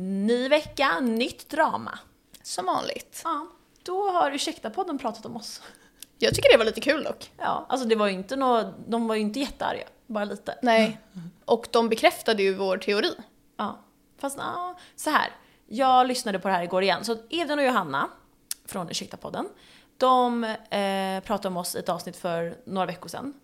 Ny vecka, nytt drama. Som vanligt. Ja, då har Ursäkta-podden pratat om oss. Jag tycker det var lite kul dock. Ja, alltså det var ju inte nå, de var ju inte jättearga, bara lite. Nej. Och de bekräftade ju vår teori. Ja, fast ja, så här. Jag lyssnade på det här igår igen. Så Edvin och Johanna från Ursäkta-podden, de eh, pratade om oss i ett avsnitt för några veckor sedan.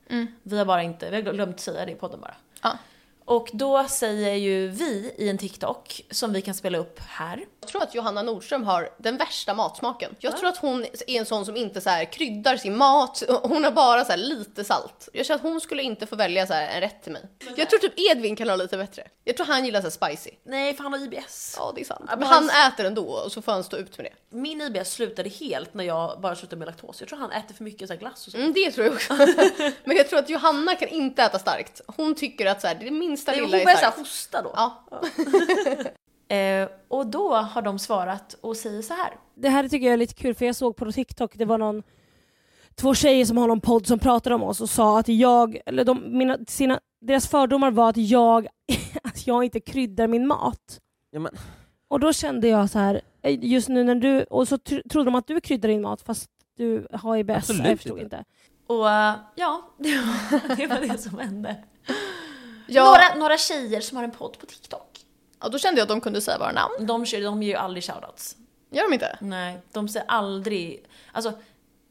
Vi har bara inte, vi har glömt säga det i podden bara. Ja. Och då säger ju vi i en TikTok, som vi kan spela upp här. Jag tror att Johanna Nordström har den värsta matsmaken. Jag tror att hon är en sån som inte så här kryddar sin mat. Hon har bara så här lite salt. Jag känner att hon skulle inte få välja så här en rätt till mig. Jag tror typ Edvin kan ha lite bättre. Jag tror han gillar så här spicy. Nej, för han har IBS. Ja, det är sant. Men han äter ändå och så får han stå ut med det. Min IBS slutade helt när jag bara slutade med laktos. Jag tror han äter för mycket så här glass och så. Mm, det tror jag också. Men jag tror att Johanna kan inte äta starkt. Hon tycker att så här, det minsta lilla hon är börjar så här starkt. hosta då. Ja. Eh, och då har de svarat och säger så här. Det här tycker jag är lite kul för jag såg på TikTok, det var någon två tjejer som har någon podd som pratade om oss och sa att jag, eller de, mina, sina, deras fördomar var att jag, att jag inte kryddar min mat. Ja, Och då kände jag så här, eh, just nu när du, och så tr- trodde de att du kryddar din mat fast du har IBS. Absolut jag förstod inte. inte. Och ja, det var, det var det som hände. Ja, Några, några tjejer som har en podd på TikTok. ja, då kände jag att de kunde säga våra namn. De, kör, de ger ju aldrig shoutouts. Gör de inte? Nej, de säger aldrig... Alltså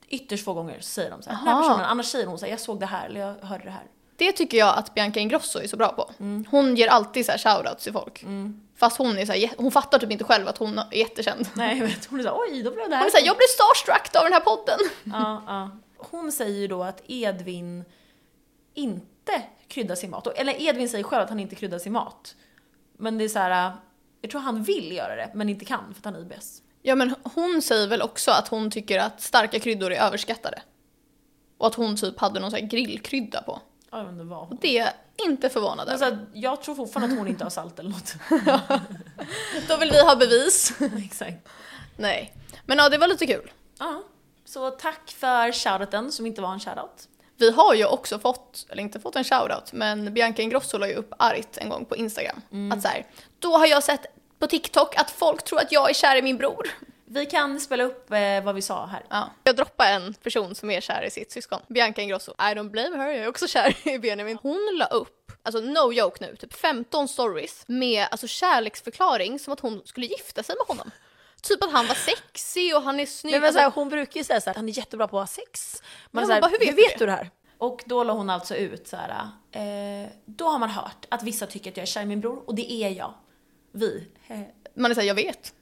ytterst få gånger säger de så här. Den här personen, annars säger hon så här, jag såg det här eller jag hörde det här. Det tycker jag att Bianca Ingrosso är så bra på. Mm. Hon ger alltid så här shoutouts till folk. Fast hon är så här, hon fattar typ inte själv att hon är jättekänd. Nej, jag vet. Hon är såhär, oj, då blev det här. Hon är såhär, jag blev starstruck av den här podden. Ja, ja. Hon säger ju då att Edvin inte kryddar sin mat. Eller Edvin säger själv att han inte kryddar sin mat. Men det är så här, jag tror han vill göra det, men inte kan för att han har IBS. Ja men hon säger väl också att hon tycker att starka kryddor är överskattade. Och att hon typ hade någon sån här grillkrydda på. Ja, vet inte vad hon... Det är inte förvånad Men över. så här, jag tror fortfarande att hon inte har salt eller något. Då vill vi ha bevis. Exakt. Nej. Men ja, det var lite kul. Ja. Så tack för shoutouten som inte var en shoutout. Vi har ju också fått, eller inte fått en shoutout, men Bianca Ingrosso la ju upp argt en gång på Instagram. Att så här, då har jag sett på TikTok att folk tror att jag är kär i min bror. Vi kan spela upp eh, vad vi sa här. Ja. Jag droppar en person som är kär i sitt syskon. Bianca Ingrosso. I don't blame her, jag är också kär i Benjamin. Hon la upp, alltså no joke nu, typ 15 stories med alltså kärleksförklaring som att hon skulle gifta sig med honom. Typ att han var sexig och han är snygg. Nej, men så här, alltså, hon brukar ju säga så här, han är jättebra på att ha sex. Man Ja, så här, bara, hur vet hur du vet det?" du det här? Och då la hon alltså ut så här, eh, då har man hört att vissa tycker att jag är kär i min bror och det är jag. Vi. Man är såhär, jag vet.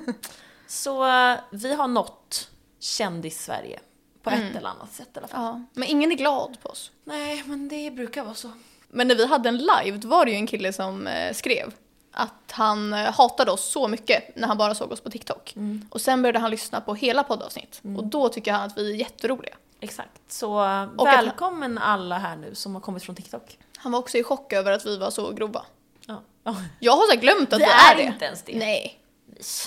Så vi har nått kändis-Sverige på ett eller annat sätt i alla fall. Ja. Men ingen är glad på oss. Nej, men det brukar vara så. Men när vi hade en live, då var det ju en kille som eh, skrev att han eh, hatade oss så mycket när han bara såg oss på TikTok. Och sen började han lyssna på hela poddavsnitt. Och då tycker han att vi är jätteroliga. Exakt. Så eh, Och välkommen alla här nu som har kommit från TikTok. Han var också i chock över att vi var så grova. Ja. Ja. Jag har så glömt att Vi vi, är är det. inte ens det. Nej.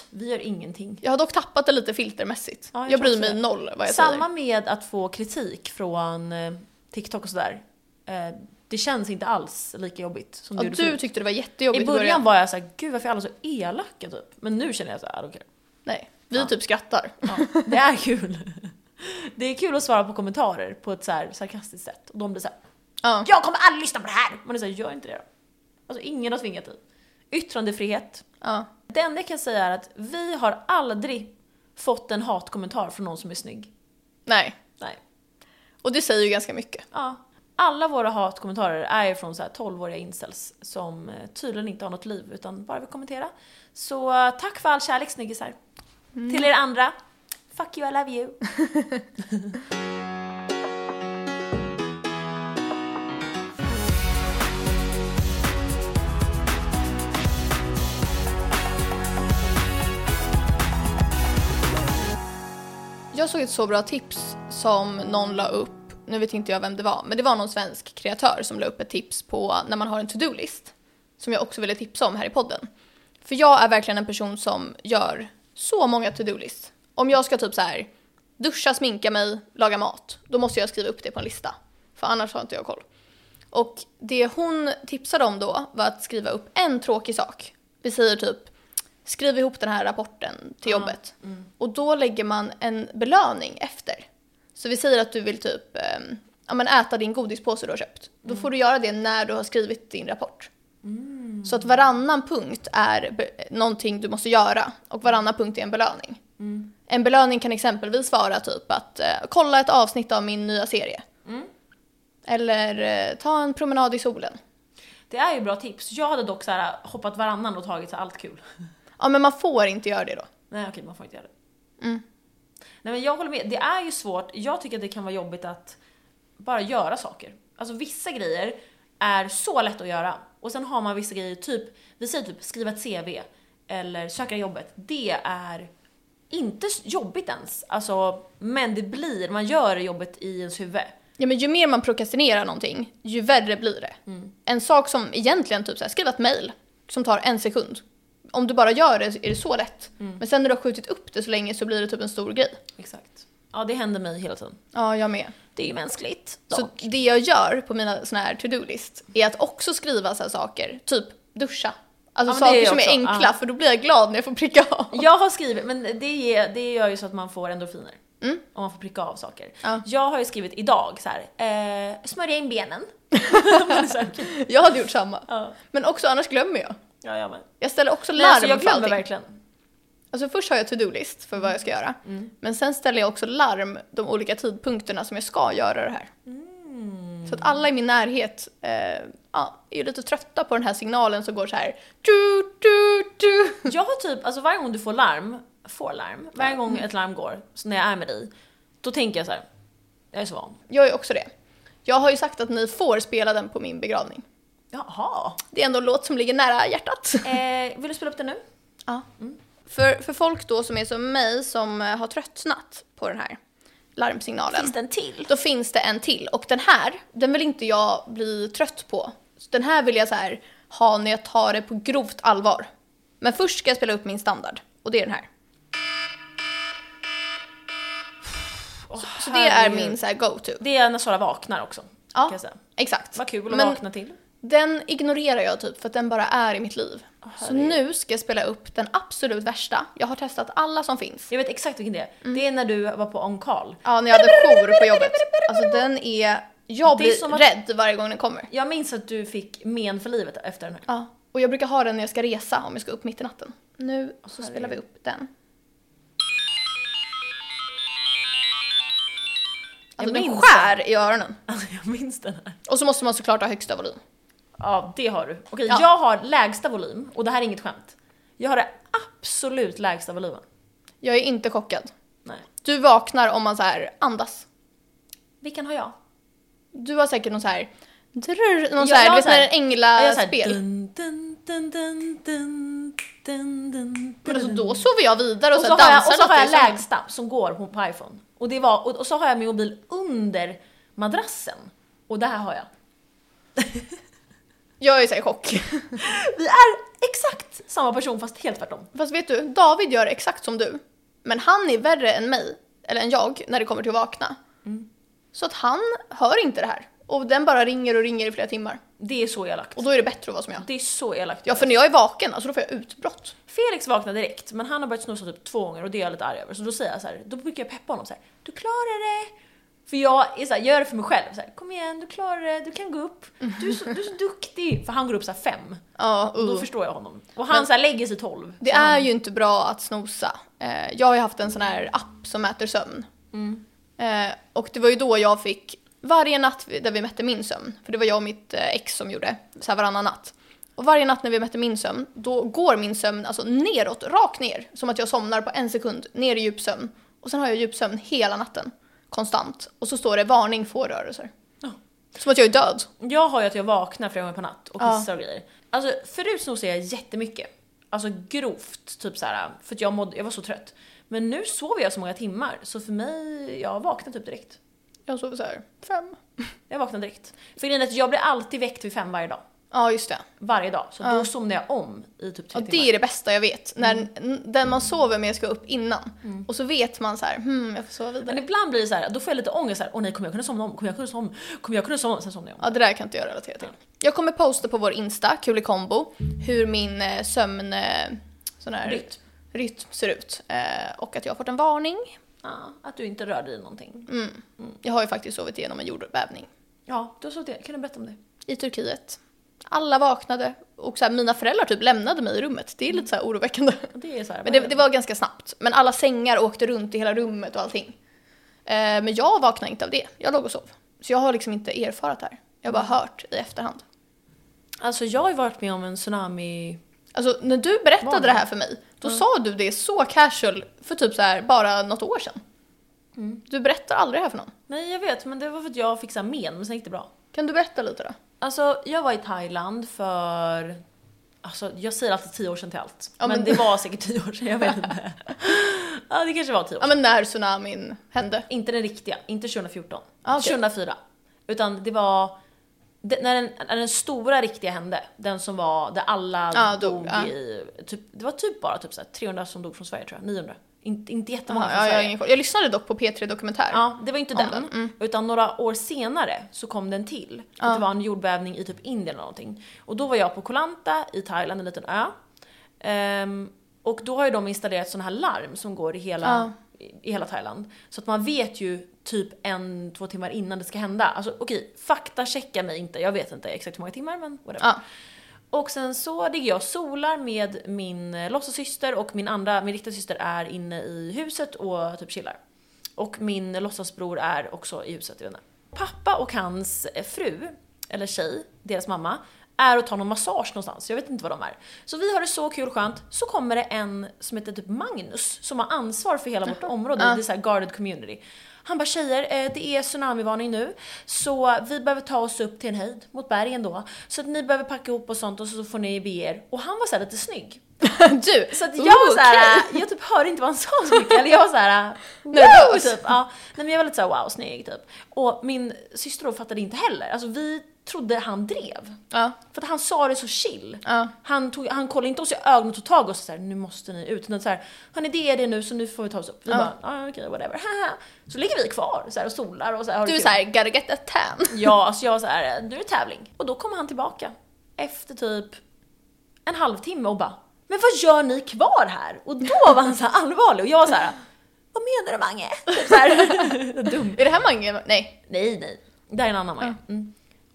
Vi gör ingenting. Jag har dock tappat det lite filtermässigt. Ja, jag jag bryr mig det. noll vad jag Samma säger. med att få kritik från eh, TikTok och sådär. Det känns inte alls lika jobbigt som det Ja, gjorde du förut. tyckte det var jättejobbigt I början var jag såhär, gud varför är alla så elaka typ? Men nu känner jag såhär, okej. Nej, vi Ja. typ skrattar. Ja, det är kul. Det är kul att svara på kommentarer på ett så här sarkastiskt sätt. Och de blir såhär, Ja. jag kommer aldrig lyssna på det här! Man är såhär, gör inte det då. Alltså ingen har tvingat dig. Yttrandefrihet. Ja. Det enda jag kan säga är att vi har aldrig fått en hatkommentar från någon som är snygg. Nej. Nej. Och det säger ju ganska mycket. Ja. Alla våra hatkommentarer är ju från så här 12-åriga incels som eh, tydligen inte har något liv utan bara vill kommentera. Så eh, tack för all kärlek snyggisar. Till er andra, fuck you I love you. Jag såg ett så bra tips som någon la upp, nu vet inte jag vem det var, men det var någon svensk kreatör som la upp ett tips på när man har en to-do-list. Som jag också ville tipsa om här i podden. För jag är verkligen en person som gör så många to-do-list. Om jag ska typ så här duscha, sminka mig, laga mat, då måste jag skriva upp det på en lista. För annars har inte jag koll. Och det hon tipsade om då var att skriva upp en tråkig sak. Vi säger typ, skriv ihop den här rapporten till jobbet. Och då lägger man en belöning efter. Så vi säger att du vill typ ehm, ja, men äta din godispåse du har köpt. Då får du göra det när du har skrivit din rapport. Så att varannan punkt är någonting du måste göra och varannan punkt är en belöning. En belöning kan exempelvis vara typ att eh, kolla ett avsnitt av min nya serie. Eller eh, ta en promenad i solen. Det är ju bra tips. Jag hade dock så här, hoppat varannan och tagit så allt kul. Ja men man får inte göra det då. Nej okej, man får inte göra det. Mm. Nej men jag håller med, det är ju svårt. Jag tycker att det kan vara jobbigt att bara göra saker. Alltså vissa grejer är så lätt att göra. Och sen har man vissa grejer, typ, vi säger typ skriva ett CV eller söka jobbet. Det är inte jobbigt ens. Alltså, men det blir, man gör jobbet i ens huvud. Ja men ju mer man prokrastinerar någonting, ju värre blir det. En sak som egentligen typ så här, skriva ett mail som tar en sekund. Om du bara gör det så är det så lätt. Men sen när du har skjutit upp det så länge så blir det typ en stor grej. Exakt. Ja, det händer mig hela tiden. Ja, jag med. Det är ju mänskligt. Så dock. det jag gör på mina såna här to-do-list är att också skriva så här saker, typ duscha. Alltså Ja, saker är som är enkla Ja. för då blir jag glad när jag får pricka av. Jag har skrivit, men det, ger, det gör ju så att man får endorfiner. Mm. Om man får pricka av saker. Ja. Jag har ju skrivit idag så här, eh, smörja in benen. Så. Jag hade gjort samma. ja. Men också annars glömmer jag. Ja, jag med. Jag ställer också Nej, larm alltså jag för glömmer verkligen. Alltså först har jag to-do-list för vad jag ska göra. Men sen ställer jag också larm de olika tidpunkterna som jag ska göra det här. Så att alla i min närhet eh, ja, är ju lite trötta på den här signalen som går så här. Du, du, du. Jag har typ, alltså varje gång du får larm, får larm, varje gång ett larm går, så när jag är med dig, då tänker jag så här. jag är så van. Jag är också det. Jag har ju sagt att ni får spela den på min begravning. Jaha. Det är ändå en låt som ligger nära hjärtat. Eh, vill du spela upp den nu? Ja. För, för folk då som är som mig som eh, har tröttnat på den här larmsignalen. Finns det en till? Då finns det en till och den här, den vill inte jag bli trött på. Så Den här vill jag så här ha när jag tar det på grovt allvar. Men först ska jag spela upp min standard och det är den här. Så, så det är min så go-to. Det är när Sara vaknar också. Ja. Exakt. Vad kul att Men vakna till. Den ignorerar jag typ för att den bara är i mitt liv. så nu ska jag spela upp den absolut värsta. Jag har testat alla som finns. Jag vet exakt vilken det är. Mm. Det är när du var på on-call. Ja, när jag hade jour på jobbet. Alltså den är... Jag blir att- rädd varje gång den kommer. Jag minns att du fick men för livet efter den här. Ja, och jag brukar ha den när jag ska resa om jag ska upp mitt i natten. Nu så spelar vi upp den. Alltså Jag den skär i öronen. Alltså jag minns den här. Och så måste man såklart ha högsta volym. Ja, det har du. Okej, Ja. jag har lägsta volym och det här är inget skämt. Jag har det absolut lägsta volymen. Jag är inte chockad. Nej. Du vaknar om man så här andas. Vilken har jag? Du har säkert någon så här... Drrr, någon Ja, så här, jag du har vet så här- när en jag änglaspel. Men alltså då sover jag vidare och, och så, så, har jag, dansar och så har jag sängen. lägsta som går på, på iPhone. Och, det var, och, och så har jag min mobil under madrassen. Och det här har jag. Jag är så i chock. Vi är exakt samma person fast helt tvärtom. Fast vet du, David gör exakt som du. Men han är värre än mig, eller än jag, när det kommer till att vakna. Mm. Så att han hör inte det här. Och den bara ringer och ringer i flera timmar. Det är så elakt. Och då är det bättre att vara som jag. Det är så elakt. Ja, för när jag är vaken, alltså då får jag utbrott. Felix vaknade direkt, men han har börjat snosa typ två gånger och det är jag lite arg över. Så då säger jag så här, då brukar jag peppa honom så här, du klarar det. För jag är så här, gör det för mig själv. Så här, Kom igen, du klarar det, du kan gå upp. Du är så, du är så duktig. För han går upp så här fem. Ja, Och då uh. förstår jag honom. Och han Men- så här, lägger sig tolv. Det Så han, är ju inte bra att snosa. Eh, jag har ju haft en sån här app som mäter sömn. Mm. Eh, och det var ju då jag fick, varje natt där vi mätte min sömn, för det var jag och mitt eh, ex som gjorde, så här varannan natt. Och varje natt när vi mätte min sömn, då går min sömn alltså neråt, rakt ner. Som att jag somnar på en sekund, ner i djupsömn. Och sen har jag djupsömn hela natten, konstant. Och så står det varning få rörelser. Ja. Som att jag är död. Jag har ju att jag vaknar flera gånger på natt och Ja. kissar och grejer. Alltså förut snosade jag jättemycket. Alltså grovt, typ så här, för att jag, mådde, jag var så trött. Men nu sover jag så många timmar, så för mig, jag vaknar typ direkt. Jag sover så här, fem. Jag vaknar direkt. För grejen är att jag blir alltid väckt vid fem varje dag. Ja, just det. Varje dag. Så Ja. då somnar jag om i typ tre Ja, det är det bästa jag vet. När Mm. den man sover med ska upp innan. Och så vet man så här, hmm, jag får sova vidare. Men ibland blir det så här, då får jag lite ångest så här, åh nej kommer jag kunna somna om? Kommer jag kunna somna om? Kommer jag kunna somna om? Sen somnar jag om. Ja, det där kan inte jag relatera till. Jag kommer posta på vår Insta, Kulikombo, hur min eh, sömn, eh, sån här Rytm. rytm ser ut. Eh, och att jag har fått en varning. Ja, att du inte rör dig i någonting. Mm. Jag har ju faktiskt sovit igenom en jordbävning Ja, du har sovit det. Kan du berätta om det? i Turkiet. Alla vaknade och så här, mina föräldrar typ lämnade mig i rummet. Det är lite så här oroväckande. Det är så här, Men det, det var ganska snabbt. Men alla sängar åkte runt i hela rummet och allting. Eh, men jag vaknade inte av det. Jag låg och sov. Så jag har liksom inte erfarat det här. Jag har bara hört i efterhand. Alltså jag har ju varit med om en tsunami. Alltså när du berättade Var det? här för mig, då sa du det så casual för typ så här bara något år sedan. Du berättar aldrig det här för någon. Nej jag vet, men det var för att jag fick så men sen gick det bra. Kan du berätta lite då? Alltså jag var i Thailand för, alltså jag säger alltid tio år sedan till allt. Ja, men, men- det var säkert tio år sedan, jag vet inte. ja det kanske var tio år Ja sedan. men när tsunamin hände. Inte den riktiga, inte 2014. Ah, okej. 2004. Utan det var det, när, den, när den stora riktiga hände, den som var där alla Ah, dog, dog, ah. i, typ, det var typ bara typ så här 300 som dog från Sverige tror jag, 900. Inte, inte jättemånga Aha, från ja, jag, Sverige. ingen koll. jag lyssnade dock på P3 Dokumentär. Ja, det var inte den. den, mm. Utan några år senare så kom den till. För att det var en jordbävning i typ Indien eller någonting. Och då var jag på Koh Lanta i Thailand, en liten ö. Ehm, och då har ju de installerat sådana här larm som går i hela, i, i hela Thailand. Så att man vet ju typ en, två timmar innan det ska hända. Alltså okej, fakta checka mig inte. Jag vet inte exakt hur många timmar men whatever. Ja. Och sen så ligger jag och solar med min eh, låtsassyster och min andra, min riktiga syster är inne i huset och typ chillar. Och min låtsasbror är också i huset, jag vet inte. Pappa och hans fru, eller tjej, deras mamma, är och tar någon massage någonstans. Jag vet inte vad de är. Så vi har det så kul skönt. Så kommer det en som heter typ Magnus som har ansvar för hela vårt område. Det är så här guarded community. Han bara tjejer, eh, det är tsunamivarning nu. Så vi behöver ta oss upp till en höjd mot bergen då. Så att ni behöver packa ihop och sånt och så får ni be er. Och han var så här lite snygg. du! Så att jag var så här, okej. jag typ hörde inte vad han sa så mycket. Eller jag var så här, Nervös. wow, typ. Ja. Nej men jag var lite så här, wow snygg typ. Och min syster då fattade inte heller. Alltså vi trodde han drev. Ja, För att han sa det så chill. ja. Han, tog, han kollade inte oss i ögonen och tog tag i oss och så här, nu måste ni ut. Utan så här, hörni det är det nu så nu får vi ta oss upp. Vi Ja. bara, ah, okej whatever. Haha. Så ligger vi kvar så här, och solar och så här, har det Du är såhär, gotta get a tan. Ja, alltså jag så här, nu är det tävling. Och då kommer han tillbaka efter typ en halvtimme och bara, men vad gör ni kvar här? Och då var han så här allvarlig och jag var så här, vad menar du Mange? Typ så här, dum. Är det här Mange? Nej. Nej, nej. Det här är en annan Mange. Mm.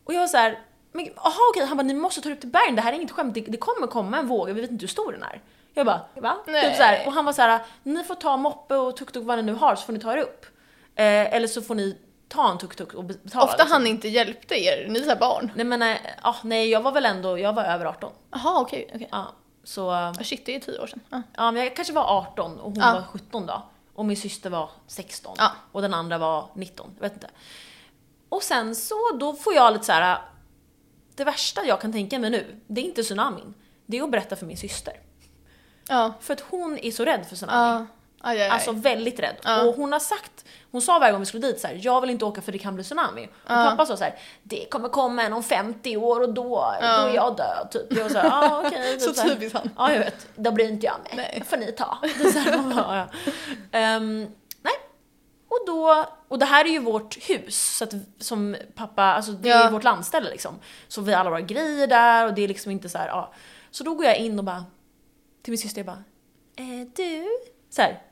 Och jag var så här, men aha okej, han bara ni måste ta upp till bergen, det här är inget skämt, det, det kommer komma en våg, vi vet inte hur stor den är. Jag bara, va? Nej. Typ så här, och han var så här, ni får ta moppe och tuk-tuk vad ni nu har så får ni ta er upp. Eh, eller så får ni ta en tuk-tuk och betala. Ofta liksom. han inte hjälpte er, ni är såhär barn. Nej men eh, ah, nej jag var väl ändå, jag var över 18. Jaha okej, så, eh, Ah, Shit, det är tio år sedan. Ja. ja men jag kanske var 18 och hon Ja. var 17 då. Och min syster var 16 Ja. och den andra var 19, jag vet inte. Och sen så, då får jag lite så här. det värsta jag kan tänka mig nu, det är inte tsunamin. Det är att berätta för min syster. Ja. För att hon är så rädd för tsunami. Ja. Aj, aj, aj. Alltså väldigt rädd. Och hon har sagt, hon sa varje gång vi skulle dit så här, jag vill inte åka för det kan bli tsunami. Och pappa sa så här, det kommer komma en om 50 år och då, då är jag död typ. Jag så här, ah. Så typ här. typiskt han. Ja jag vet, då blir inte jag med. Nej. får ni ta. Det så här, bara, ja. Nej. Och då, och det här är ju vårt hus, så att, som pappa, alltså det är Ja. vårt landställe liksom. Så vi har alla våra grejer där och det är liksom inte så här, ja. Så då går jag in och bara, till min syster jag bara, eh, du? Så här,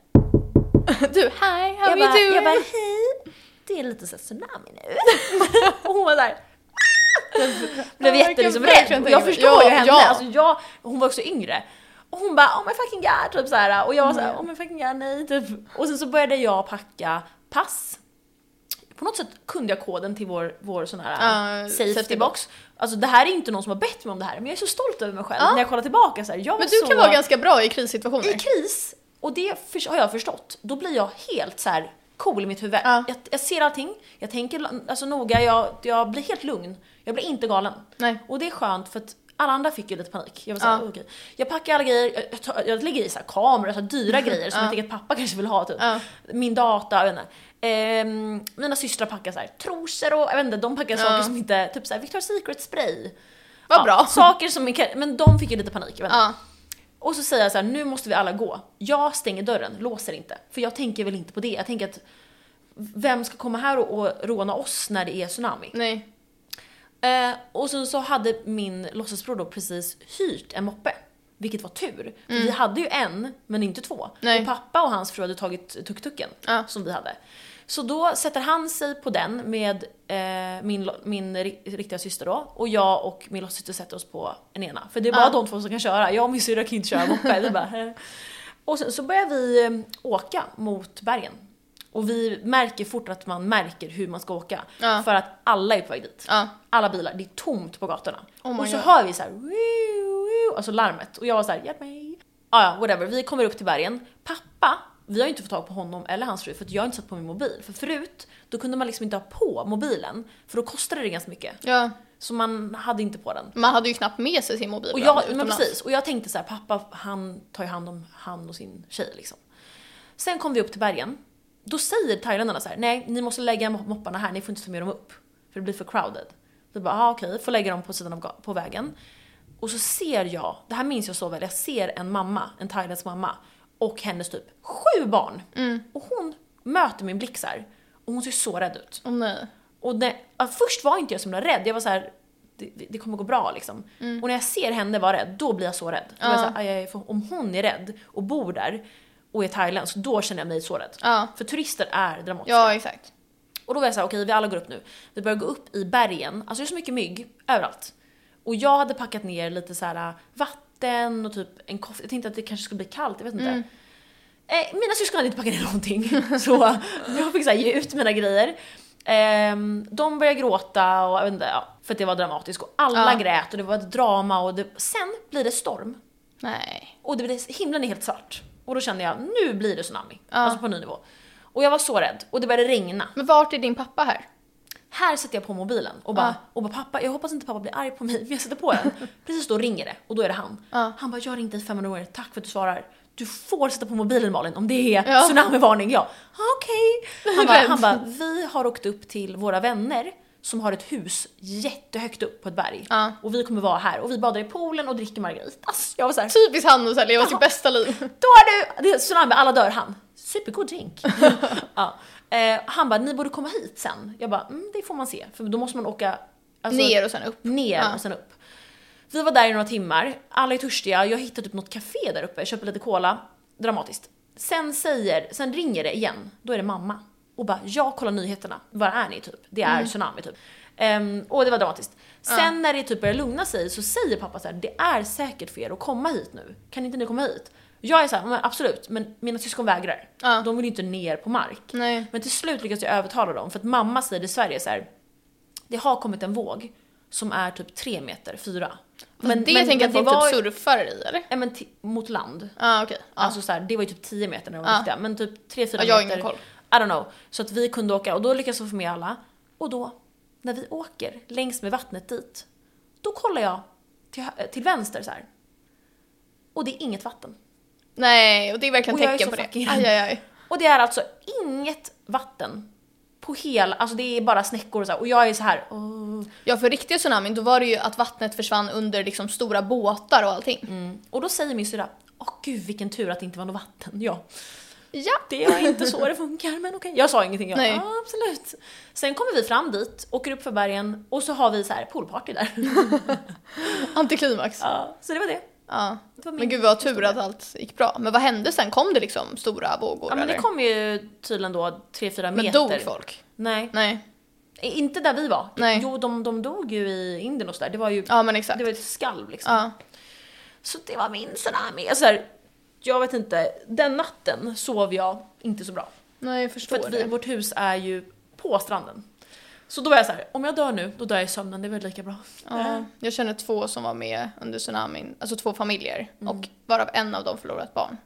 Du, hi, how jag you bara, doing? jag bara, hej, det är lite så tsunami nu. och hon var där. Blev Ja, jag jättelliksom kan verkligen rädd. Och jag förstår Ja, ju henne. ja. Alltså jag, hon var också yngre. Och hon bara oh my fucking god typ såhär. Och jag var såhär Mm. oh my fucking god nej typ. Och sen så började jag packa pass. På något sätt kunde jag koden till vår, vår sån här Ja, safety, safety box. Alltså det här är inte någon som har bett mig om det här men jag är så stolt över mig själv Ja. när jag kollar tillbaka så här. Jag Men du så... kan vara ganska bra i krissituationer. I kris, och det för, har jag förstått, då blir jag helt så här cool i mitt huvud. Ja. Jag, jag ser allting, jag tänker alltså noga, jag, jag blir helt lugn. Jag blir inte galen. Nej. Och det är skönt för att alla andra fick ju lite panik. Jag var såhär, Ja. okej. Jag packar alla grejer, jag, jag, tar, jag lägger i så här kameror, så här dyra grejer som Ja. jag tänker att pappa kanske vill ha typ. Ja. Min data, jag vet inte. Ehm, mina systrar packar så här trosor och jag vet inte, de packar Ja. saker som inte, typ såhär Victoria's Secret spray. Vad bra. Saker som, är- men de fick ju lite panik. Jag vet inte. Och så säger jag så här, nu måste vi alla gå. Jag stänger dörren, låser inte. För jag tänker väl inte på det. Jag tänker att vem ska komma här och, och råna oss när det är tsunami? Nej. Eh, och sen så hade min låtsasbror då precis hyrt en moppe. Vilket var tur. För vi hade ju en, men inte två. Mm. Nej. Och pappa och hans fru hade tagit tuk-tuken Ja. som vi hade. Så då sätter han sig på den med eh, min, min ri- riktiga syster då. Och jag och min syster sätter oss på en ena. För det är bara Ja. de två som kan köra. Jag och min syrra kan inte köra bara, eh. och sen så börjar vi eh, åka mot bergen. Och vi märker fort att man märker hur man ska åka. Ja. För att alla är på väg dit. Ja. Alla bilar, det är tomt på gatorna. Oh och så God. hör vi så här, "Woo, woo", alltså larmet. Och jag var så här, hjälp mig. Ah, ja, whatever. Vi kommer upp till bergen. Pappa, vi har inte fått tag på honom eller hans fru för att jag har inte satt på min mobil. För förut, då kunde man liksom inte ha på mobilen för då kostade det ganska mycket. ja. Så man hade inte på den. Man hade ju knappt med sig sin mobil Och jag, men precis, och jag tänkte så här, pappa han tar ju hand om han och sin tjej liksom. Sen kom vi upp till bergen. Då säger thailändarna så här, nej ni måste lägga mopparna här, ni får inte ta med dem upp. För det blir för crowded. Vi bara, ah, okej, får lägga dem på sidan av på vägen. Och så ser jag, det här minns jag så väl, jag ser en mamma, en thailändsk mamma och hennes typ sju barn. Och hon möter min blick så här, och hon ser så rädd ut. Åh nej. Och ja, först var inte jag så himla rädd, jag var så här. Det, det- det kommer gå bra liksom. Och när jag ser henne vara rädd, då blir jag så rädd. Då är jag Ja. så här, aj, aj, om hon är rädd och bor där och är thailändsk, då känner jag mig så rädd. Ja. För turister är dramatiska. Ja, exakt. Och då var jag såhär, okej vi alla går upp nu. Vi börjar gå upp i bergen, alltså det är så mycket mygg överallt. Och jag hade packat ner lite så här vatten och typ en kofta. Jag tänkte att det kanske skulle bli kallt, jag vet inte. Eh, mina syskon hade inte packat ner någonting. Så jag fick så här, ge ut mina grejer. Ehm, de började gråta och jag vet inte, ja, för att det var dramatiskt. Och alla Ja. grät och det var ett drama och det, sen blir det storm. Nej. Och det himlen är helt svart. Och då kände jag, nu blir det tsunami. Ja. Alltså på ny nivå. Och jag var så rädd. Och det började regna. Men vart är din pappa här? Här sätter jag på mobilen och bara, och bara pappa, jag hoppas inte pappa blir arg på mig, men jag sätter på den. Precis då ringer det och då är det han. Ja. Han bara, jag har ringt dig 500 gånger, tack för att du svarar. Du får sätta på mobilen Malin om det är Ja. tsunamivarning. Ja, "Ah, okej. Han, bara, Rädd. han bara, vi har åkt upp till våra vänner som har ett hus jättehögt upp på ett berg. Ja. Och vi kommer vara här och vi badar i poolen och dricker margaritas. Jag var såhär, Typiskt han att så leva sitt bästa liv. då är du, det är tsunami, alla dör han. Supergod drink. ja. eh, han bara, ni borde komma hit sen. Jag bara, mm, det får man se. För då måste man åka alltså, Ner och sen upp. ner Ja. och sen upp. Vi var där i några timmar, alla är törstiga, jag hittade typ något café där uppe, köper lite cola. Dramatiskt. Sen säger, sen ringer det igen, då är det mamma. Och bara, jag kollar nyheterna, var är ni typ? Det är Mm. tsunami typ. Ehm, och det var dramatiskt. Sen när det typ börjar lugna sig så säger pappa så här: det är säkert för er att komma hit nu. Kan inte ni komma hit? Jag är såhär, men absolut, men mina syskon vägrar. Ja. De vill ju inte ner på mark. Nej. Men till slut lyckas jag övertala dem, för att mamma säger i Sverige så här. det har kommit en våg som är typ tre meter, fyra. Men, det tänker jag att folk var- typ surfar i eller? Ja men mot land. Ja okej. Ja. Alltså så här, det var ju typ 10 meter när de var Ja. riktiga, men typ 3-4 Ja, jag har meter. ingen koll. I don't know. Så att vi kunde åka och då lyckades vi få med alla. Och då, när vi åker längs med vattnet dit, då kollar jag till, till vänster så här. Och det är inget vatten. Nej, och det är verkligen Och tecken på det. Aj, aj, aj. Och det är alltså inget vatten på hela, alltså det är bara snäckor och så här. Och jag är så här. åh. Ja, för riktiga tsunamin då var det ju att vattnet försvann under liksom stora båtar och allting. Mm. Och då säger min syrra, åh gud vilken tur att det inte var något vatten. Ja, Ja. det är inte så det funkar men okej. Jag sa ingenting, jag Nej. ja absolut. Sen kommer vi fram dit, åker upp för bergen och så har vi så här poolparty där. Antiklimax. Ja. Ja, så det var det. Det var Men gud vad tur att allt gick bra. Men vad hände sen? Kom det liksom stora vågor Ja men det eller? kom ju tydligen då 3-4 Men meter. dog folk? Nej, Nej. inte där vi var. Nej. Jo, de, de dog ju i Indien och sådär. Det var ju Ja men exakt. det var ett skalv liksom. Ja. Så det var min tsunami. Så här, jag vet inte, den natten sov jag inte så bra. Nej jag För förstår att vi, det. vårt hus är ju på stranden. Så då var jag så här, om jag dör nu, då dör jag i sömnen, det är väl lika bra. Ja. Jag känner två som var med under tsunamin, alltså två familjer. Mm. Och varav en av dem förlorade ett barn.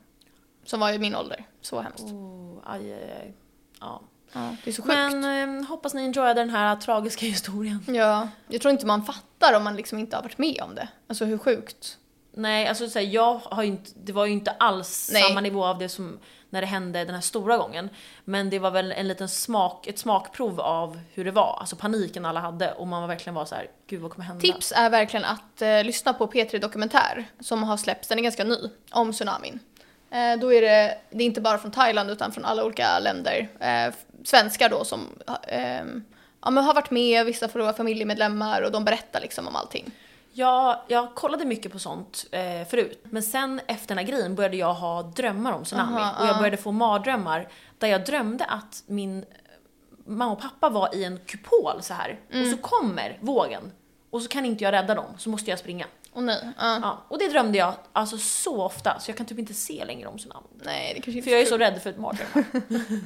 Som var i min ålder. Så hemskt. Oh, aj, aj, aj. Ja. Ja, det är så sjukt. Men eh, hoppas ni enjoyade den här tragiska historien. Ja, jag tror inte man fattar om man liksom inte har varit med om det. Alltså hur sjukt. Nej, alltså så här, jag har ju inte, det var ju inte alls Nej. samma nivå av det som när det hände den här stora gången. Men det var väl en liten smak, ett smakprov av hur det var, alltså paniken alla hade och man var verkligen var så här, gud vad kommer hända? Tips är verkligen att eh, lyssna på P3 Dokumentär som har släppts, den är ganska ny, om tsunamin. Eh, då är det, det är inte bara från Thailand utan från alla olika länder. Eh, svenskar då som eh, ja, men har varit med, vissa förlorar familjemedlemmar och de berättar liksom om allting. Jag, jag kollade mycket på sånt eh, förut, men sen efter den här grejen började jag ha drömmar om tsunami. Aha, och jag ja. började få mardrömmar där jag drömde att min eh, mamma och pappa var i en kupol så här. och Mm. så kommer vågen. Och så kan inte jag rädda dem, så måste jag springa. Och nej. Ja. Ja, och det drömde jag alltså så ofta, så jag kan typ inte se längre om tsunami. Nej, det kanske inte För jag är så så rädd för ett mardrömmar.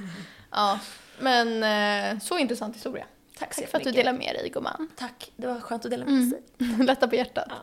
Ja, men eh, så intressant historia. Tack så Tack för att du delar med dig gumman. Tack, det var skönt att dela med sig. Lätta på hjärtat. Ja.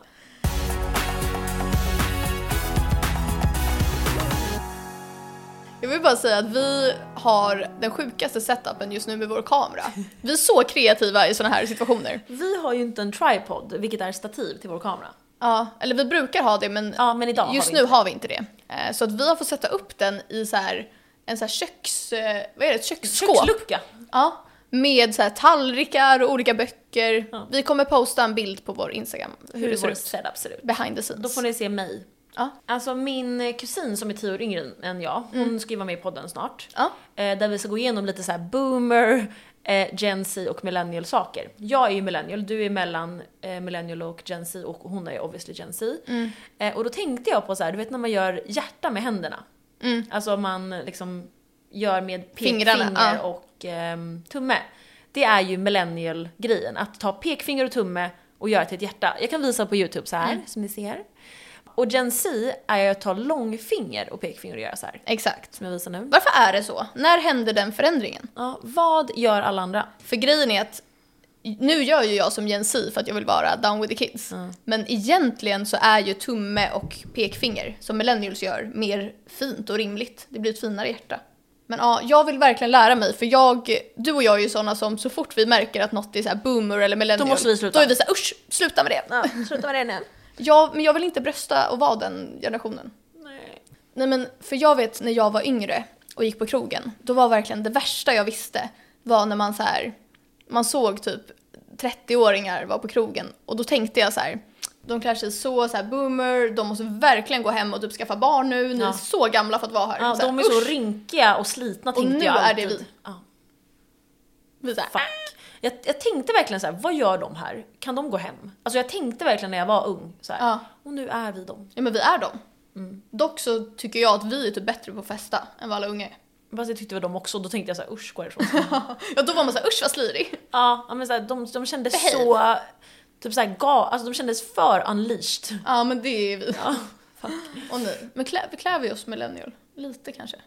Jag vill bara säga att vi har den sjukaste setupen just nu med vår kamera. Vi är så kreativa i sådana här situationer. Vi har ju inte en tripod, vilket är stativ till vår kamera. Ja, eller vi brukar ha det men Ja, men just har nu inte. har vi inte det. Eh, Så att vi har fått sätta upp den i så här, en så här köks... eh, Vad är det? Ett köksskåp? Kökslucka. Ja. Med så här tallrikar och olika böcker. Ja. Vi kommer posta en bild på vår Instagram hur, Hur det ser ut. setup ser ut. Behind the scenes. Då får ni se mig. Ja. Alltså min kusin som är tio år yngre än jag, hon ska ju vara med i podden snart. Ja. Eh, där vi ska gå igenom lite så här boomer, eh, Gen Z och millennial saker. Jag är ju millennial, du är mellan eh, millennial och Gen Z och hon är obviously Gen Z. Mm. Eh, och då tänkte jag på så här, du vet när man gör hjärta med händerna. Mm. Alltså man liksom gör med pekfinger ja. och ehm, tumme. Det är ju millennial-grejen, att ta pekfinger och tumme och göra till ett hjärta. Jag kan visa på YouTube så här, Mm. som ni ser. Och Gen Z är att ta långfinger och pekfinger och göra så här, Exakt. som jag visar nu. Varför är det så? När hände den förändringen? Ja, vad gör alla andra? För grejen är att nu gör ju jag som Gen Z för att jag vill vara down with the kids. Mm. Men egentligen så är ju tumme och pekfinger, som millennials gör, mer fint och rimligt. Det blir ett finare hjärta. Men ja, jag vill verkligen lära mig för jag, du och jag är ju sådana som så fort vi märker att något är så här boomer eller millennial, Då måste vi sluta. Då är vi såhär usch, sluta med det. Ja, sluta med det nu. Jag, men jag vill inte brösta och vara den generationen. Nej. Nej men, för jag vet när jag var yngre och gick på krogen, då var verkligen det värsta jag visste var när man så här, man såg typ 30-åringar vara på krogen och då tänkte jag så här, de klär sig så, så här boomer, de måste verkligen gå hem och typ skaffa barn nu, ni är Ja. så gamla för att vara här. Ja, så här, de är så usch. rynkiga och slitna Och tänkte nu jag är alltid. det vi. Ja, Vi så här, fuck. Jag, jag tänkte verkligen så här, vad gör de här? Kan de gå hem? Alltså jag tänkte verkligen när jag var ung så Ja. och nu är vi dem. ja men vi är dem. Mm. Dock så tycker jag att vi är typ bättre på att festa än vad alla unga är. Fast jag tyckte det var de också, då tänkte jag så här, usch gå härifrån. Ja då var man såhär usch vad slirig. ja, men så här, de, de kändes Behave. så, typ så här, ga, alltså de kändes för unleashed. Ja men det är vi. Ja. Och ni. Men klär, vi oss millennial? Lite kanske.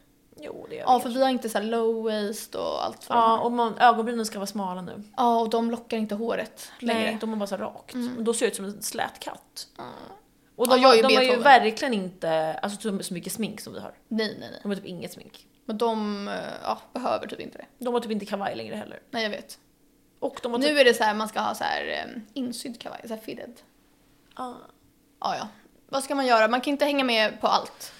Jo, det gör Ja vi för kanske. vi har inte så här low waist och allt vad de Ja, och man, ögonbrynen ska vara smala nu. Ja, och de lockar inte håret längre. Nej, de är bara så rakt. Mm. Och då ser jag ut som en slät katt. Ja. Och Ja, de, är ju de har ju verkligen inte alltså, så- så mycket smink som vi har. Nej, nej, nej. De har typ inget smink. Men de eh, ja, behöver typ inte det. De har typ inte kavaj längre heller. Nej, jag vet. Och de har typ... Nu är det så här, man ska ha så här um, insydd kavaj, så här fitted. Ja. Ja, ja. Vad ska man göra? Man kan inte hänga med på allt.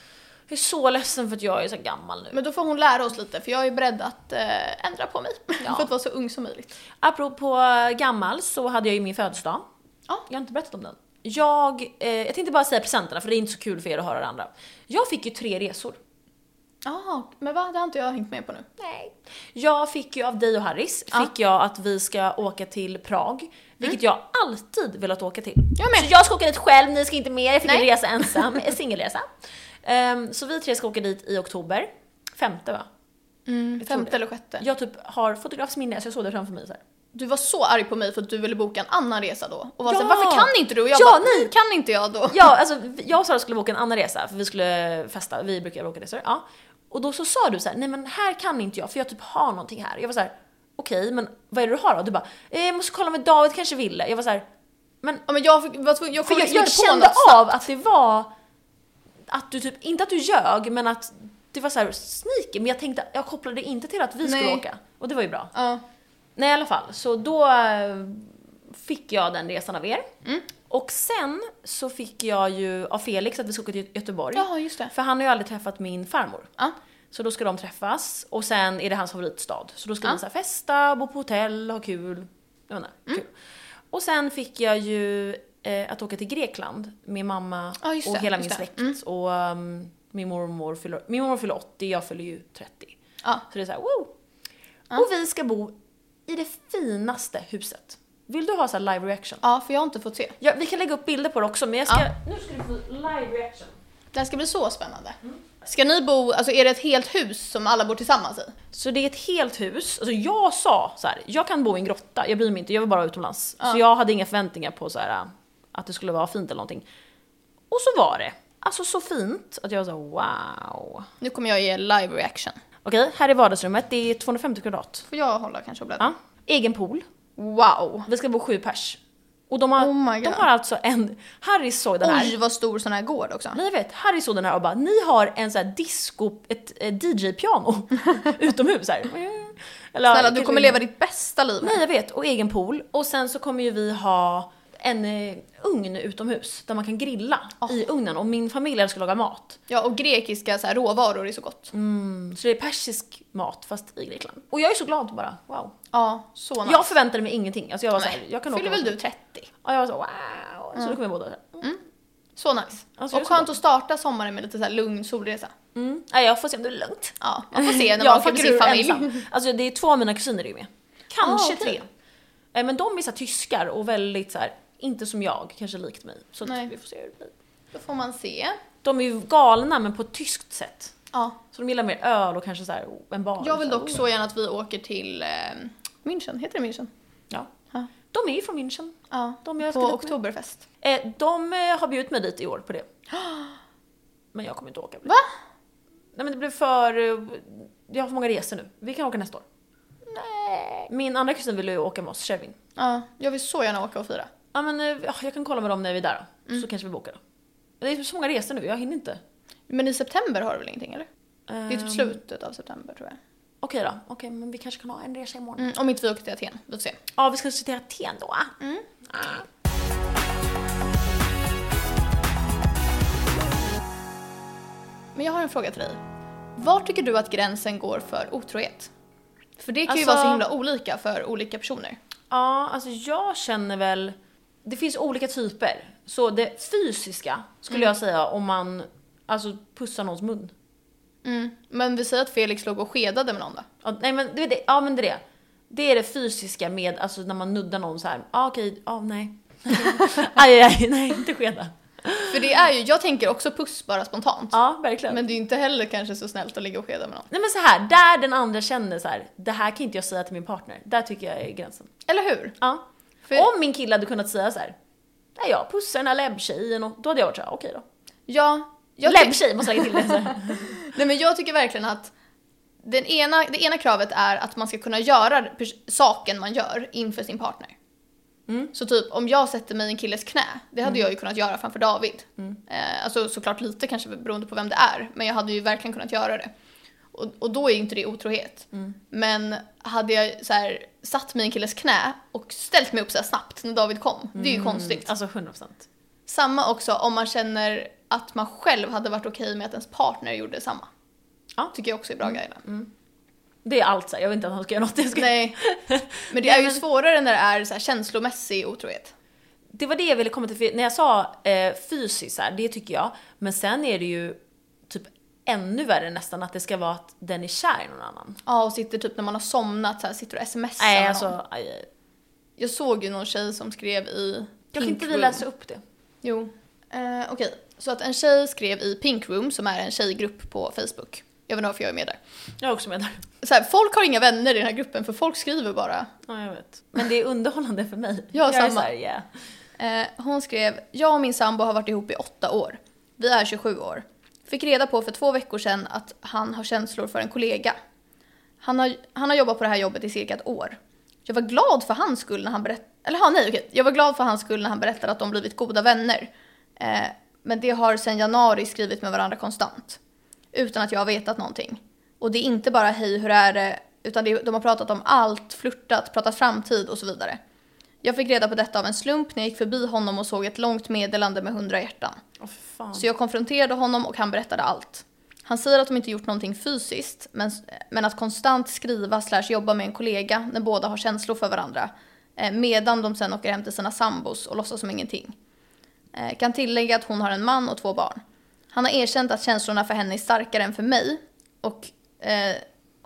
Jag är så ledsen för att jag är så gammal nu. Men då får hon lära oss lite, för jag är beredd att eh, ändra på mig. Ja. för att vara så ung som möjligt. Apropå gammal så hade jag ju min födelsedag. Ja. Jag har inte berättat om den. Jag, eh, jag tänkte bara säga presenterna för det är inte så kul för er att höra det andra. Jag fick ju tre resor. Ja, men vad? Det har inte jag hängt med på nu. Nej. Jag fick ju av dig och Harris, Ja. fick jag att vi ska åka till Prag. Vilket jag alltid velat åka till. Jag med. Så jag ska åka dit själv, ni ska inte med, jag fick en Nej. resa ensam, en singelresa. Ehm, så vi tre ska åka dit i oktober. Femte va? Mm, femte eller sjätte. Jag typ har fotografs minne så jag såg det framför mig så här. Du var så arg på mig för att du ville boka en annan resa då. Och var Ja. så varför kan inte du? Och jag Ja, bara, nej. kan inte jag då? Ja, alltså jag och Sara skulle åka en annan resa för vi skulle festa, vi brukar åka resor. Ja. Och då så sa du så här, nej men här kan inte jag för jag typ har någonting här. Jag var så här, okej men vad är det du har då? Du bara, eh, jag måste kolla med David kanske ville. Jag var så här, men Ja, men jag, fick- tvungen- jag kom jag, jag på kände av att det var, att du typ, inte att du ljög men att det var så här sneaky men jag tänkte, jag kopplade inte till att vi skulle Nej. åka. Och det var ju bra. Ja. Nej i alla fall, så då eh, fick jag den resan av er. Mm. Och sen så fick jag ju av Felix att vi ska åka till Göteborg. ja, just det. För han har ju aldrig träffat min farmor. Ja. Så då ska de träffas och sen är det hans favoritstad. Så då ska Ja. vi så festa, bo på hotell, ha kul. Jag inte, Mm. kul. Och sen fick jag ju eh, att åka till Grekland med mamma Ja, just och det, hela min det. släkt. Mm. Och um, min mormor fyller, min mormor fyller 80, jag fyller ju 30. Ja. Så det är såhär, wow! Och vi ska bo i det finaste huset. Vill du ha så här live reaction? Ja, för jag har inte fått se. Ja, vi kan lägga upp bilder på det också men jag ska... Ja. Nu ska du få live reaction. Det här ska bli så spännande. Ska ni bo, alltså är det ett helt hus som alla bor tillsammans i? Så det är ett helt hus. Alltså jag sa så här, jag kan bo i en grotta, jag bryr mig inte, jag vill bara utomlands. Ja. Så jag hade inga förväntningar på så här, att det skulle vara fint eller någonting. Och så var det. Alltså så fint att jag var så här, wow. Nu kommer jag ge live reaction. Okej, här är vardagsrummet, det är 250 kvadrat. Får jag hålla kanske och bläddra? Ja. Egen pool. Wow! Vi ska bo sju pers. Och de har, Oh de har alltså en, Harry såg den här. Oj vad stor sån här gård också. Nej jag vet, Harry såg den här och bara ni har en sån här disco, ett, eh, DJ-piano utomhus här. Eller, Snälla du kommer leva ditt bästa liv Nej här. jag vet, och egen pool. Och sen så kommer ju vi ha en eh, ugn utomhus där man kan grilla i ugnen och min familj älskar att laga mat. Ja och grekiska så här, råvaror är så gott. Mm, så det är persisk mat fast i Grekland. Och jag är så glad bara, wow. Ja, så nice. Jag förväntade mig ingenting. Alltså jag var Nej. såhär, jag kan Fyller väl du som- 30? Ja jag var så wow. Så då kom jag båda så här. Så nice. Alltså, och så skönt att starta sommaren med lite så här lugn solresa. Mm. Nej, jag får se om det är lugnt. Ja, man får se när man åker med sin familj. ensam. Alltså det är två av mina kusiner är ju med. Kanske Ah, okej. tre. Eh, Men de är så här tyskar och väldigt så här, inte som jag, kanske likt mig. Så Nej. vi får se hur det blir. Då får man se. De är ju galna men på ett tyskt sätt. Ja. Så de gillar mer öl och kanske så här, en bar. Jag vill så dock oh. så gärna att vi åker till eh, München, heter det München? Ja. Ja. De är ju från München. Ja, De jag på. Oktoberfest. Eh, de eh, har bjudit mig dit i år på det. Men jag kommer inte åka. Va? Nej men det blev för... eh, Jag har för många resor nu. Vi kan åka nästa år. Nej. Min andra kusin vill ju åka med oss, Kevin. Ja, jag vill så gärna åka och fira. Ja men eh, ja, jag kan kolla med dem när vi är där då. Mm. Så kanske vi bokar då. Det är så många resor nu, jag hinner inte. Men i september har du väl ingenting eller? Det är typ Ehm, slutet av september tror jag. Okej då, okej men vi kanske kan ha en resa imorgon. Mm, om inte vi åker till Aten, vi får se. Ja vi ska till Aten då. Mm. Ah. Men jag har en fråga till dig. Var tycker du att gränsen går för otrohet? För det kan ju Alltså- vara så himla olika för olika personer. Ja, alltså jag känner väl... Det finns olika typer. Så det fysiska skulle Mm. jag säga om man alltså pussar någons mun. Mm. Men vi säger att Felix låg och skedade med någon då? Ja, nej men det. Ja men det är det. Det är det fysiska med, alltså när man nuddar någon så här. Ja okej, ja nej. aj, aj, aj, nej inte skeda. För det är ju, jag tänker också puss bara spontant. Ja verkligen. Men det är ju inte heller kanske så snällt att ligga och skeda med någon. Nej men så här, där den andra känner så här. det här kan inte jag säga till min partner. Där tycker jag är gränsen. Eller hur? Ja. För- Om min kille hade kunnat säga så här. Nej jag pussar den här läbbtjejen och då hade jag varit såhär, okej då. Ja, Läbbtjej måste jag lägga till det. Nej, men jag tycker verkligen att den ena, det ena kravet är att man ska kunna göra saken man gör inför sin partner. Mm. Så typ om jag sätter mig i en killes knä, det hade jag ju kunnat göra framför David. Mm. Eh, alltså såklart lite kanske beroende på vem det är, men jag hade ju verkligen kunnat göra det. Och, och då är inte det otrohet. Mm. Men hade jag så här, satt mig i en killes knä och ställt mig upp så snabbt när David kom, det är ju konstigt. Alltså 100%. Samma också om man känner att man själv hade varit okej med att ens partner gjorde samma. Ja. Tycker jag också är bra guideline. Det är allt så här. jag vet inte att han ska göra något. Jag ska... Nej. Men det är ju svårare när det är så här känslomässig otrohet. Det var det jag ville komma till, när jag sa eh, fysiskt så här, det tycker jag. Men sen är det ju ännu värre nästan att det ska vara att den är kär i någon annan. Ja, och sitter typ när man har somnat så här, sitter och smsar Nej alltså, någon. aj, aj. Jag såg ju någon tjej som skrev i Kan Pink inte vi läsa upp det? Jo. Eh, Okej, så att en tjej skrev i Pink Room som är en tjejgrupp på Facebook. Jag vet inte varför jag är med där. Jag är också med där. Så här, folk har inga vänner i den här gruppen för folk skriver bara. Ja, jag vet. Men det är underhållande för mig. Ja, jag Är samma. så här, yeah. Eh, hon skrev, jag och min sambo har varit ihop i åtta år. Vi är 27 år. Fick reda på för två veckor sedan att han har känslor för en kollega. Han har, han har jobbat på det här jobbet i cirka ett år. Jag var glad för hans skull när han berättade, eller ha, nej okej. Jag var glad för hans skull när han berättade att de blivit goda vänner. Eh, men det har sedan januari skrivit med varandra konstant. Utan att jag har vetat någonting. Och det är inte bara hej hur är det, utan det, de har pratat om allt, flörtat, pratat framtid och så vidare. Jag fick reda på detta av en slump när jag gick förbi honom och såg ett långt meddelande med hundra hjärtan. Fan. Så jag konfronterade honom och han berättade allt. Han säger att de inte gjort någonting fysiskt, men, men att konstant skriva slash jobba med en kollega när båda har känslor för varandra. Eh, medan de sen åker hem till sina sambos och låtsas som ingenting. Eh, kan tillägga att hon har en man och två barn. Han har erkänt att känslorna för henne är starkare än för mig och, eh,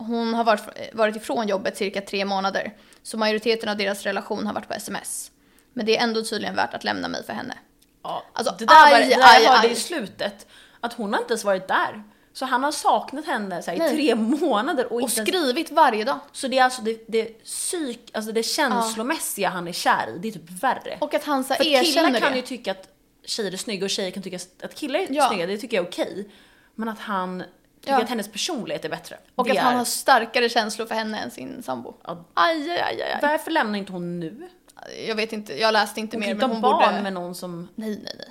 hon har varit, varit ifrån jobbet cirka tre månader. Så majoriteten av deras relation har varit på sms. Men det är ändå tydligen värt att lämna mig för henne. Ja, Alltså, det där, var, aj, det där aj, jag hörde aj. i slutet, att hon har inte ens varit där. Så han har saknat henne så här, i tre månader och, Och inte ens, skrivit varje dag. Så det är alltså det, det psyk, alltså det känslomässiga han är kär i, det är typ värre. Och att han så För killar erkänner kan det. ju tycka att tjejer är snygga och tjejer kan tycka att killar är Ja. snygga, det tycker jag är okej. Men att han tycker Ja. att hennes personlighet är bättre. Och det att han är- har starkare känslor för henne än sin sambo. Ja. Aj, aj, aj, aj. Varför lämnar inte hon nu? Jag vet inte, jag läste inte Hon mer men hon barn borde... med någon som... Nej, nej, nej.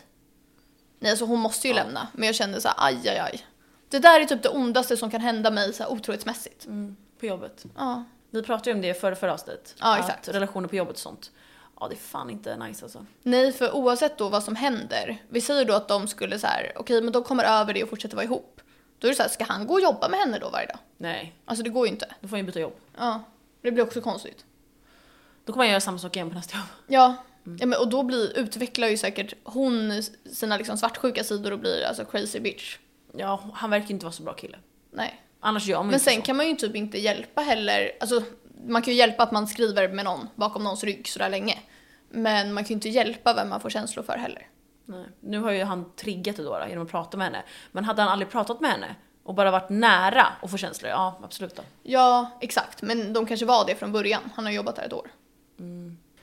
Nej, alltså hon måste ju lämna. Men jag kände så här, aj, aj, aj. Det där är typ det ondaste som kan hända mig så här otrohetsmässigt. Mm, på jobbet. Ja. Vi pratade ju om det förra, förra avsnittet. Ja, att exakt. relationer på jobbet och sånt. Ja, det är fan inte nice alltså. Nej, för oavsett då vad som händer. Vi säger då att de skulle så här, okej men de kommer över det och fortsätter vara ihop. Då är det så här, ska han gå och jobba med henne då varje dag? Nej, Alltså det går ju inte. då får jag byta jobb. Ja. Det blir också konstigt. Då kommer jag göra samma sak igen på nästa jobb. Ja. Mm. ja men, och då blir, utvecklar ju säkert hon sina liksom svartsjuka sidor och blir alltså crazy bitch. Ja, han verkar inte vara så bra kille. Nej. Annars gör man Men inte sen så. kan man ju typ inte hjälpa heller. Alltså, man kan ju hjälpa att man skriver med någon bakom någons rygg sådär länge. Men man kan ju inte hjälpa vem man får känslor för heller. Nej. Nu har ju han triggat det då, då genom att prata med henne. Men hade han aldrig pratat med henne och bara varit nära och få känslor, ja absolut då. Ja, exakt. Men de kanske var det från början. Han har jobbat där ett år.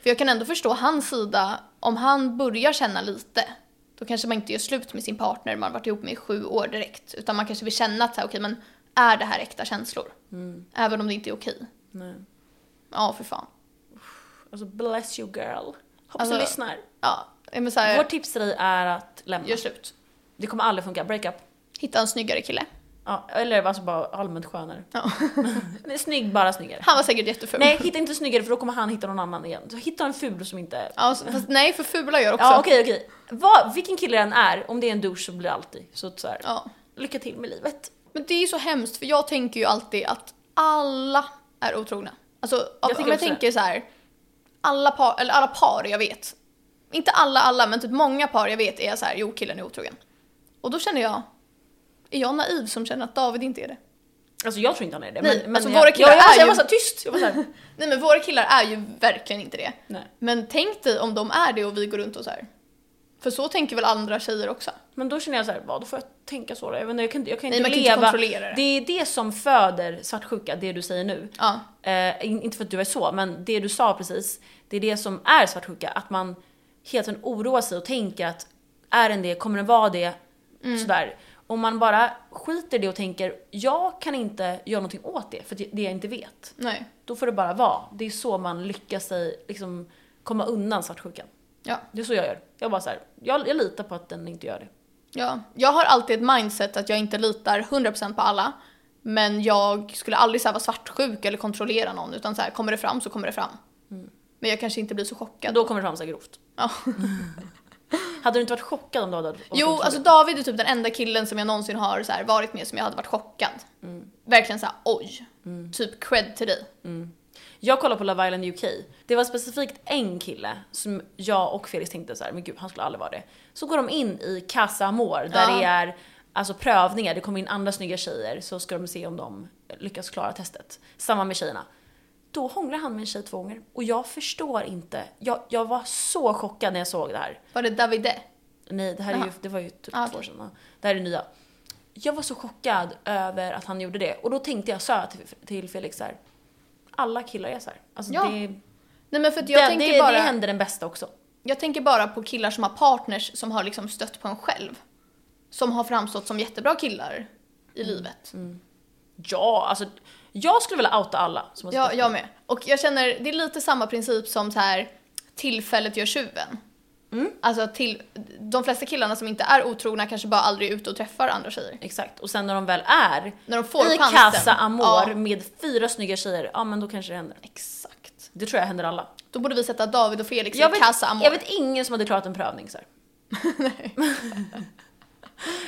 För jag kan ändå förstå hans sida. Om han börjar känna lite, då kanske man inte gör slut med sin partner man har varit ihop med i sju år direkt. Utan man kanske vill känna att okej, men är det här äkta känslor? Även om det inte är okej. Nej. Ja, för fan. Alltså bless you girl. Hoppas Alltså- du lyssnar. Ja, men så här, Vårt tips till dig är att lämna. gör slut. Det kommer aldrig funka. Break up. Hitta en snyggare kille. Ja, eller alltså bara allmänt skönare. Ja. Nej, snygg, bara snyggare. Han var säkert jätteful. Nej, hitta inte snyggare för då kommer han hitta någon annan igen. Så hitta en ful som inte... Ja, så- fast nej, för fula gör också. Ja okej okej. Vad- Vilken kille den är, om det är en douche så blir det alltid. Så, att så här, Ja. lycka till med livet. Men det är ju så hemskt, för jag tänker ju alltid att alla är otrogna. Alltså, Jag om tycker jag också tänker så här, alla par, eller alla par jag vet, inte alla, alla, men typ många par jag vet är så här, jo killen är otrogen. Och då känner jag, är jag naiv som känner att David inte är det? Alltså jag tror inte han är det. Nej, men, men alltså, jag, våra killar jag, jag, var, är jag ju- var så här, tyst! Jag var så Nej men våra killar är ju verkligen inte det. nej. Men tänk dig om de är det och vi går runt och så här. För så tänker väl andra tjejer också? Men då känner jag så här, vad, då får jag tänka så då. Jag, inte, jag kan, jag kan Nej, inte man kan inte leva. kontrollera det. det är det som föder svartsjuka, det du säger nu. Ja. Eh, in- inte för att du är så, men det du sa precis, det är det som är svartsjuka. Att man hela tiden oroar sig och tänker att är den det, kommer den vara det? Mm. Sådär. Om man bara skiter i det och tänker, jag kan inte göra någonting åt det, för det jag inte vet. Nej. Då får det bara vara. Det är så man lyckas sig liksom komma undan svartsjukan. Ja. Det är så jag gör. Jag bara så här, jag, jag litar på att den inte gör det. Ja, jag har alltid ett mindset att jag inte litar 100% på alla. Men jag skulle aldrig så vara svartsjuk eller kontrollera någon utan så här, kommer det fram så kommer det fram. Men jag kanske inte blir så chockad. Då kommer det fram så grovt. Ja. Hade du inte varit chockad om du hade Jo, alltså David är typ den enda killen som jag någonsin har så här varit med som jag hade varit chockad. Verkligen så här, oj. Typ cred till dig. Jag kollade på Love Island UK. Det var specifikt en kille som jag och Felix tänkte så här, men gud han skulle aldrig vara det. Så går de in i Casa Amor där Ja. det är alltså prövningar, det kommer in andra snygga tjejer så ska de se om de lyckas klara testet. Samma med tjejerna. Då hånglar han med en tjej två gånger och jag förstår inte. Jag, jag var så chockad när jag såg det här. Var det Davide? Nej, det här är ju, det var ju typ Ah, två år sedan. Det här är nya. Jag var så chockad över att han gjorde det och då tänkte jag, sa jag till, till Felix så här. Alla killar är så här. Alltså Ja. det, Nej men för jag det, tänker det, bara... det händer den bästa också. Jag tänker bara på killar som har partners som har liksom stött på en själv. Som har framstått som jättebra killar i Mm. livet. Ja, alltså jag skulle vilja outa alla som har Ja, jag med. Och jag känner, det är lite samma princip som så här tillfället gör tjuven. Mm. Alltså till, de flesta killarna som inte är otrogna kanske bara aldrig är ute och träffar andra tjejer. Exakt, och sen när de väl är När de får i chansen. Casa Amor Ja, med fyra snygga tjejer, ja men då kanske det händer. exakt. Det tror jag händer alla. Då borde vi sätta David och Felix Jag i vet, Casa Amor. jag vet ingen som hade klarat en prövning så här.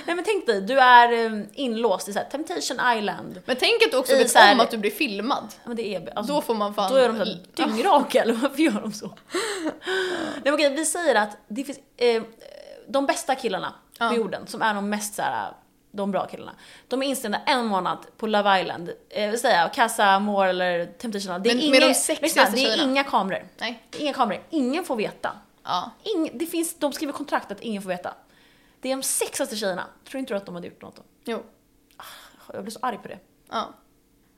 Nej men tänk dig, du är eh, inlåst i så här, Temptation Island. Men tänk att du också I vet här- om att du blir filmad. Ja, men det är, alltså, Då får man fan... Då är de så här dyngraka eller varför gör de så? Nej men okej, vi säger att det finns eh, de bästa killarna Ja. på jorden som är de mest så här, de bra killarna. De är inställda en månad på Love Island, eh, vill säga Casa More eller Temptation Island. Det är, Men inga, de lyssna, det är inga kameror. Nej. Det är inga kameror, ingen får veta. Ja. Ing, det finns, de skriver kontrakt att ingen får veta. Det är de sexigaste tjejerna. Tror inte du att de hade gjort något då? Jo. Jag blir så arg på det. Ja.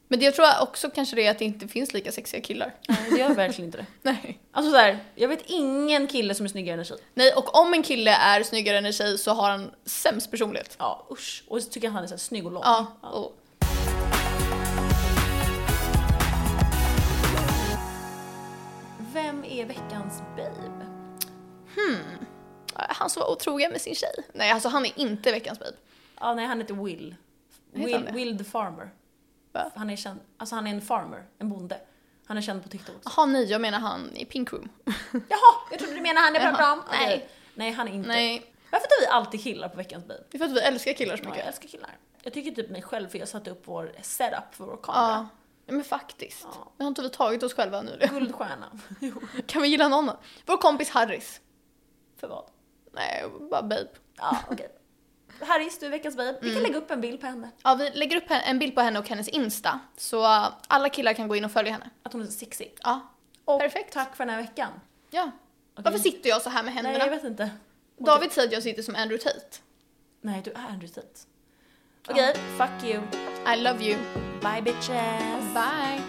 Men det jag tror också kanske det är att det inte finns lika sexiga killar. Nej, det gör verkligen inte det. Nej. Alltså såhär, jag vet ingen kille som är snyggare än en tjej. Nej, och om en kille är snyggare än en tjej så har han sämst personlighet. Ja usch. Och så tycker jag han är så här snygg och lång. Ja. Och, Vem är veckans babe? Han som var otrogen med sin tjej. Nej, alltså han är inte veckans babe. Ja, nej han heter Will. Will, det? Will the farmer. Va? Han är känd, alltså han är en farmer, en bonde. Han är känd på TikTok också. Jaha, nej, jag menar han i Pink Room. Jaha, jag trodde du menade han jag pratade om. Nej. Nej, han är inte. Nej, Varför tar vi alltid killar på veckans babe? det är för att vi älskar killar så Ja, jag mycket. älskar killar. Jag tycker typ mig själv för jag satte upp vår setup för vår kamera. Ja. men faktiskt. Ja. Vi har inte vi tagit oss själva nu? Guldstjärna. Kan vi gilla någon? Vår kompis Harris. För vad? Nej, bara babe. Ja, okej. Harris, du är veckans babe. Vi Mm. kan lägga upp en bild på henne. Ja, vi lägger upp en bild på henne och hennes Insta. Så alla killar kan gå in och följa henne. Att hon är så sexig. Ja. Och Perfekt. tack för den här veckan. ja. Varför sitter jag så här med Nej, händerna? jag vet inte. David säger att jag sitter som Andrew Tate. Nej, du är Andrew Tate. Okej, fuck you. I love you. Bye bitches. Bye.